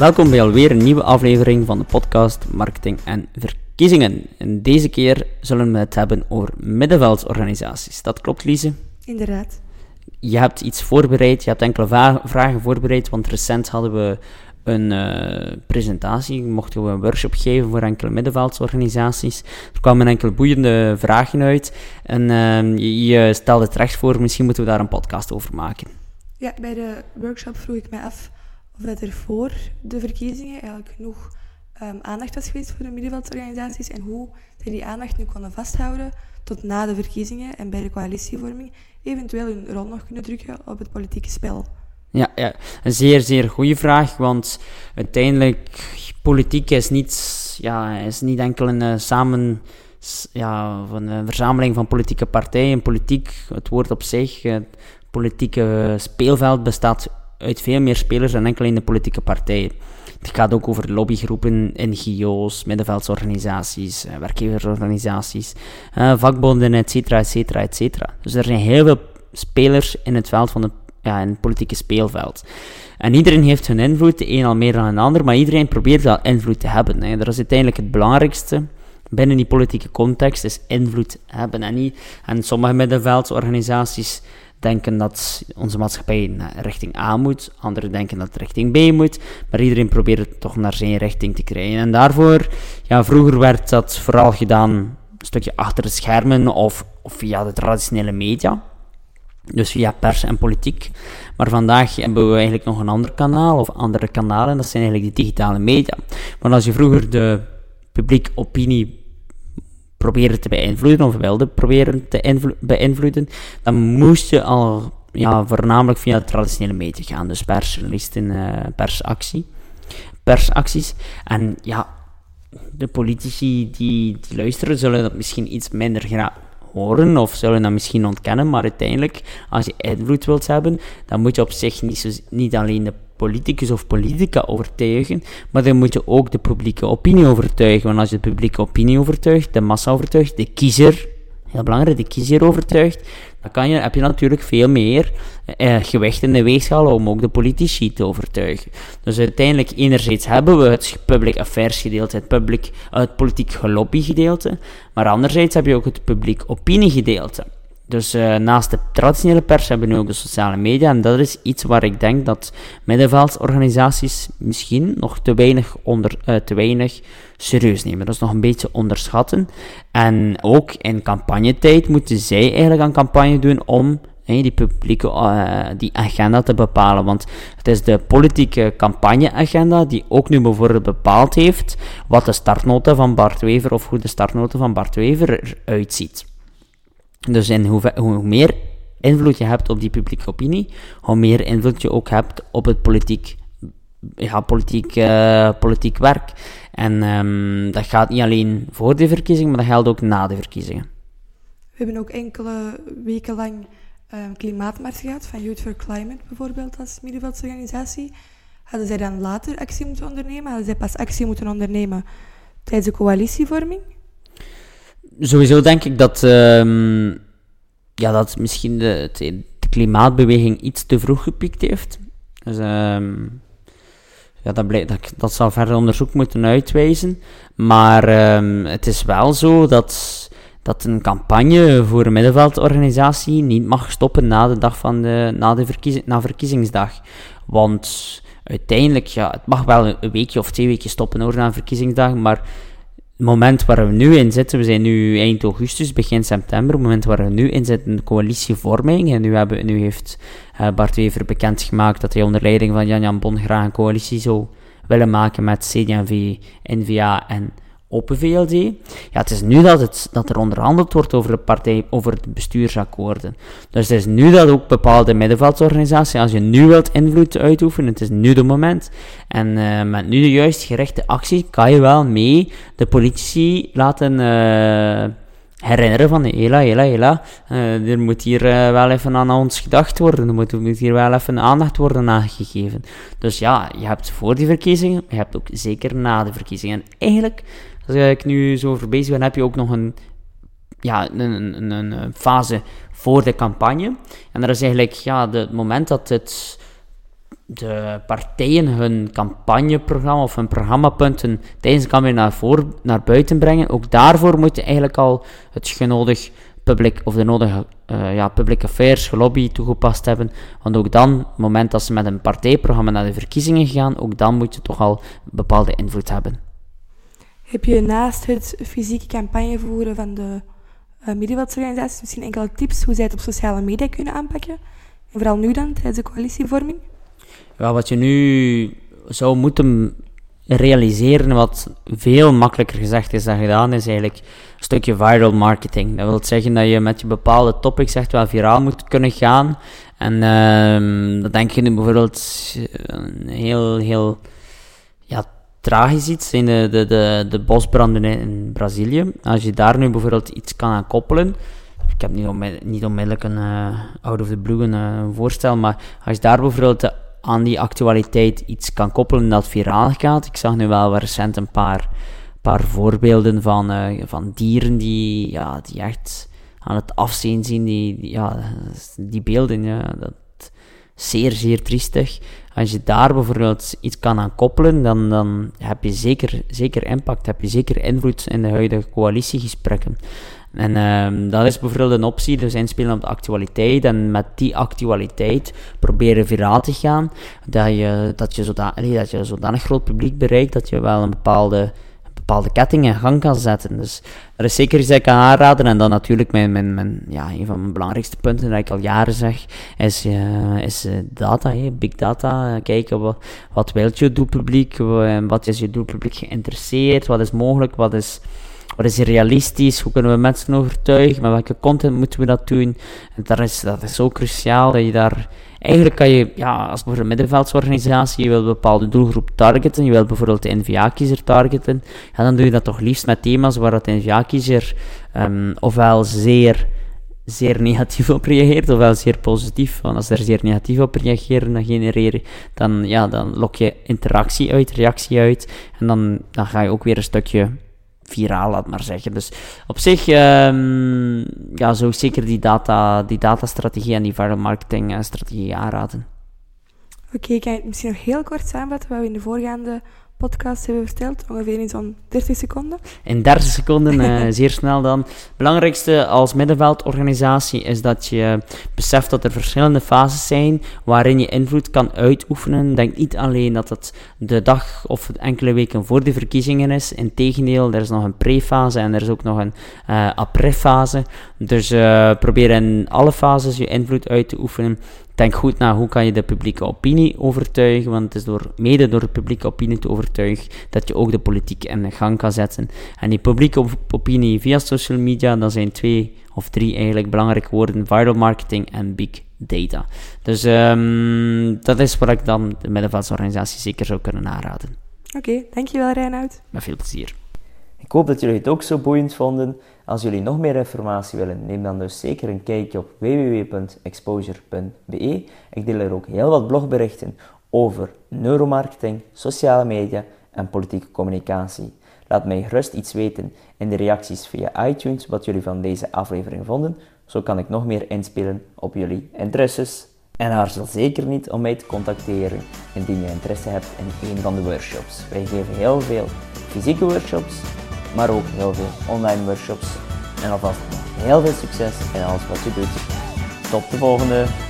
Welkom bij alweer een nieuwe aflevering van de podcast Marketing en Verkiezingen. En deze keer zullen we het hebben over middenveldsorganisaties. Dat klopt, Lise? Inderdaad. Je hebt iets voorbereid, je hebt enkele vragen voorbereid, want recent hadden we een uh, presentatie, mochten we een workshop geven voor enkele middenveldsorganisaties. Er kwamen enkele boeiende vragen uit en uh, je, je stelde het recht voor, misschien moeten we daar een podcast over maken. Ja, bij de workshop vroeg ik mij af of dat er voor de verkiezingen eigenlijk genoeg um, aandacht was geweest voor de middenveldsorganisaties en hoe zij die aandacht nu konden vasthouden tot na de verkiezingen en bij de coalitievorming eventueel hun rol nog kunnen drukken op het politieke spel. Ja, ja, een zeer, zeer goede vraag, want uiteindelijk, politiek is niet, ja, is niet enkel een uh, samen, ja, een verzameling van politieke partijen. Politiek, het woord op zich, het politieke speelveld bestaat uit veel meer spelers dan enkel in de politieke partijen. Het gaat ook over lobbygroepen, NGO's, middenveldsorganisaties, eh, werkgeversorganisaties, uh, vakbonden, et cetera, et cetera, et cetera. Dus er zijn heel veel spelers in het veld van de ja, in het politieke speelveld. En iedereen heeft hun invloed, de een al meer dan een ander, maar iedereen probeert wel invloed te hebben. Hè. Dat is uiteindelijk het belangrijkste binnen die politieke context, is invloed hebben. En, niet, en sommige middenveldsorganisaties denken dat onze maatschappij richting A moet, anderen denken dat het richting B moet, maar iedereen probeert het toch naar zijn richting te krijgen. En daarvoor, ja, vroeger werd dat vooral gedaan een stukje achter de schermen of, of via de traditionele media. Dus via pers en politiek. Maar vandaag hebben we eigenlijk nog een ander kanaal of andere kanalen. Dat zijn eigenlijk de digitale media. Want als je vroeger de publiek opinie probeerde te beïnvloeden of wilde proberen te beïnvloeden, dan moest je al ja, voornamelijk via de traditionele media gaan. Dus persjournalisten, uh, persactie, persacties. En ja, de politici die, die luisteren zullen dat misschien iets minder graag horen of zullen dat misschien ontkennen, maar uiteindelijk, als je invloed wilt hebben, dan moet je op zich niet, zo, niet alleen de politicus of politica overtuigen, maar dan moet je ook de publieke opinie overtuigen. Want als je de publieke opinie overtuigt, de massa overtuigt, de kiezer, heel belangrijk, de kiezer overtuigt, dan kan je, heb je natuurlijk veel meer eh, gewicht in de weegschaal om ook de politici te overtuigen. Dus uiteindelijk, enerzijds hebben we het public affairs gedeelte, het, public, het politiek gelobby gedeelte, maar anderzijds heb je ook het publiek opinie gedeelte. Dus uh, naast de traditionele pers hebben we nu ook de sociale media. En dat is iets waar ik denk dat middenveldsorganisaties misschien nog te weinig, onder, uh, te weinig serieus nemen. Dat is nog een beetje onderschatten. En ook in campagnetijd moeten zij eigenlijk een campagne doen om die publieke uh, die agenda te bepalen. Want het is de politieke campagneagenda die ook nu bijvoorbeeld bepaald heeft wat de startnota van Bart Wever of hoe de startnota van Bart Wever eruit ziet. Dus hoe, hoe meer invloed je hebt op die publieke opinie, hoe meer invloed je ook hebt op het politiek, ja, politiek, uh, politiek werk. En um, dat gaat niet alleen voor de verkiezingen, maar dat geldt ook na de verkiezingen. We hebben ook enkele weken lang um, klimaatmars gehad, van Youth for Climate bijvoorbeeld, als middenveldsorganisatie. Hadden zij dan later actie moeten ondernemen? Hadden zij pas actie moeten ondernemen tijdens de coalitievorming? Sowieso denk ik dat, um, ja, dat misschien de, de, klimaatbeweging iets te vroeg gepiekt heeft. Dus, um, ja, dat, dat, zal verder onderzoek moeten uitwijzen. Maar um, het is wel zo dat, dat een campagne voor een middenveldorganisatie niet mag stoppen na de dag van de, na de verkiezing, na verkiezingsdag. Want uiteindelijk, ja, het mag wel een weekje of twee weken stoppen hoor, na verkiezingsdag, maar moment waar we nu in zitten, we zijn nu eind augustus, begin september, het moment waar we nu in zitten, de coalitievorming. En nu, hebben, nu heeft uh, Bart Wever bekendgemaakt dat hij onder leiding van Jan-Jan Bon graag een coalitie zou willen maken met CD&V, N-VA en Open VLD. Ja, het is nu dat, het, dat er onderhandeld wordt over de partij, over het bestuursakkoorden. Dus het is nu dat ook bepaalde middenveldsorganisaties, als je nu wilt invloed uitoefenen, het is nu de moment. En uh, met nu de juist gerichte actie kan je wel mee de politici laten uh, herinneren van, hela, hela, hela, uh, er moet hier wel even aan ons gedacht worden, er moet, moet hier wel even aandacht worden aangegeven. Dus ja, je hebt voor die verkiezingen, je hebt ook zeker na de verkiezingen. En eigenlijk als ik nu zo over bezig ben, heb je ook nog een, ja, een, een fase voor de campagne. En dat is eigenlijk ja, het moment dat het de partijen hun campagneprogramma of hun programmapunten tijdens de campagne naar, voor, naar buiten brengen. Ook daarvoor moet je eigenlijk al het genodig public, of de nodige uh, ja, public affairs, gelobby toegepast hebben. Want ook dan, het moment dat ze met een partijprogramma naar de verkiezingen gaan, ook dan moet je toch al bepaalde invloed hebben. Heb je naast het fysieke campagne voeren van de uh, middenveldsorganisaties misschien enkele tips hoe zij het op sociale media kunnen aanpakken? En vooral nu dan, tijdens de coalitievorming? Ja, wat je nu zou moeten realiseren, wat veel makkelijker gezegd is dan gedaan, is eigenlijk een stukje viral marketing. Dat wil zeggen dat je met je bepaalde topics echt wel viraal moet kunnen gaan. En uh, dat denk je nu bijvoorbeeld een heel, heel tragisch iets, zijn de, de, de, de bosbranden in Brazilië. Als je daar nu bijvoorbeeld iets kan aan koppelen, ik heb niet, onmiddellijk, niet onmiddellijk een uh, out of the blue een, uh, voorstel, maar als je daar bijvoorbeeld de aan die actualiteit iets kan koppelen dat viraal gaat. Ik zag nu wel recent een paar, paar voorbeelden van, van dieren die, ja, die echt aan het afzien zien. Die, ja, die beelden, ja, dat zeer, zeer triestig. Als je daar bijvoorbeeld iets kan aan koppelen, dan, dan heb je zeker, zeker impact, heb je zeker invloed in de huidige coalitiegesprekken. En um, dat is bijvoorbeeld een optie, dus inspelen op de actualiteit. En met die actualiteit proberen viraal te gaan. Dat je, dat je, zodanig, dat je zodanig groot publiek bereikt dat je wel een bepaalde, bepaalde ketting in gang kan zetten. Dus dat is zeker iets ik kan aanraden. En dan natuurlijk mijn, mijn, mijn, ja, een van mijn belangrijkste punten dat ik al jaren zeg, is, uh, is uh, data, big data. Kijken wat, wat je doelpubliek, wat is je doelpubliek geïnteresseerd, wat is mogelijk, wat is wat is realistisch? Hoe kunnen we mensen overtuigen? Met welke content moeten we dat doen? En dat is, dat is zo cruciaal dat je daar... Eigenlijk kan je, ja, als bijvoorbeeld een middenveldsorganisatie, je wil een bepaalde doelgroep targeten, je wilt bijvoorbeeld de NVA-kiezer targeten, ja, dan doe je dat toch liefst met thema's waar dat NVA-kiezer um, ofwel zeer zeer negatief op reageert, ofwel zeer positief. Want als er zeer negatief op reageren, dan genereren, dan, ja, dan lok je interactie uit, reactie uit. En dan, dan ga je ook weer een stukje viraal, laat maar zeggen. Dus op zich um, ja, ik zeker die, data, die datastrategie en die viral marketing eh, aanraden. Oké, kan je misschien nog heel kort samenvatten wat we in de voorgaande podcast hebben verteld? Ongeveer in zo'n 30 seconden. In 30 seconden, uh, zeer snel dan. Het belangrijkste als middenveldorganisatie is dat je beseft dat er verschillende fases zijn waarin je invloed kan uitoefenen. Denk niet alleen dat het de dag of enkele weken voor de verkiezingen is. Integendeel, er is nog een pre-fase en er is ook nog een uh, après-fase. Dus uh, probeer in alle fases je invloed uit te oefenen. Denk goed na hoe kan je de publieke opinie overtuigen, want het is door, mede door de publieke opinie te overtuigen dat je ook de politiek in de gang kan zetten. En die publieke opinie via social media, dat zijn twee of drie eigenlijk belangrijke woorden, viral marketing en big data. Dus um, dat is wat ik dan de middenveldsorganisatie zeker zou kunnen aanraden. Oké, okay, dankjewel Reinoud. Met veel plezier. Ik hoop dat jullie het ook zo boeiend vonden. Als jullie nog meer informatie willen, neem dan dus zeker een kijkje op www.exposure.be. Ik deel er ook heel wat blogberichten over neuromarketing, sociale media en politieke communicatie. Laat mij gerust iets weten in de reacties via iTunes wat jullie van deze aflevering vonden. Zo kan ik nog meer inspelen op jullie interesses. En aarzel zeker niet om mij te contacteren indien je interesse hebt in een van de workshops. Wij geven heel veel fysieke workshops, maar ook heel veel online workshops. En alvast heel veel succes in alles wat je doet. Tot de volgende!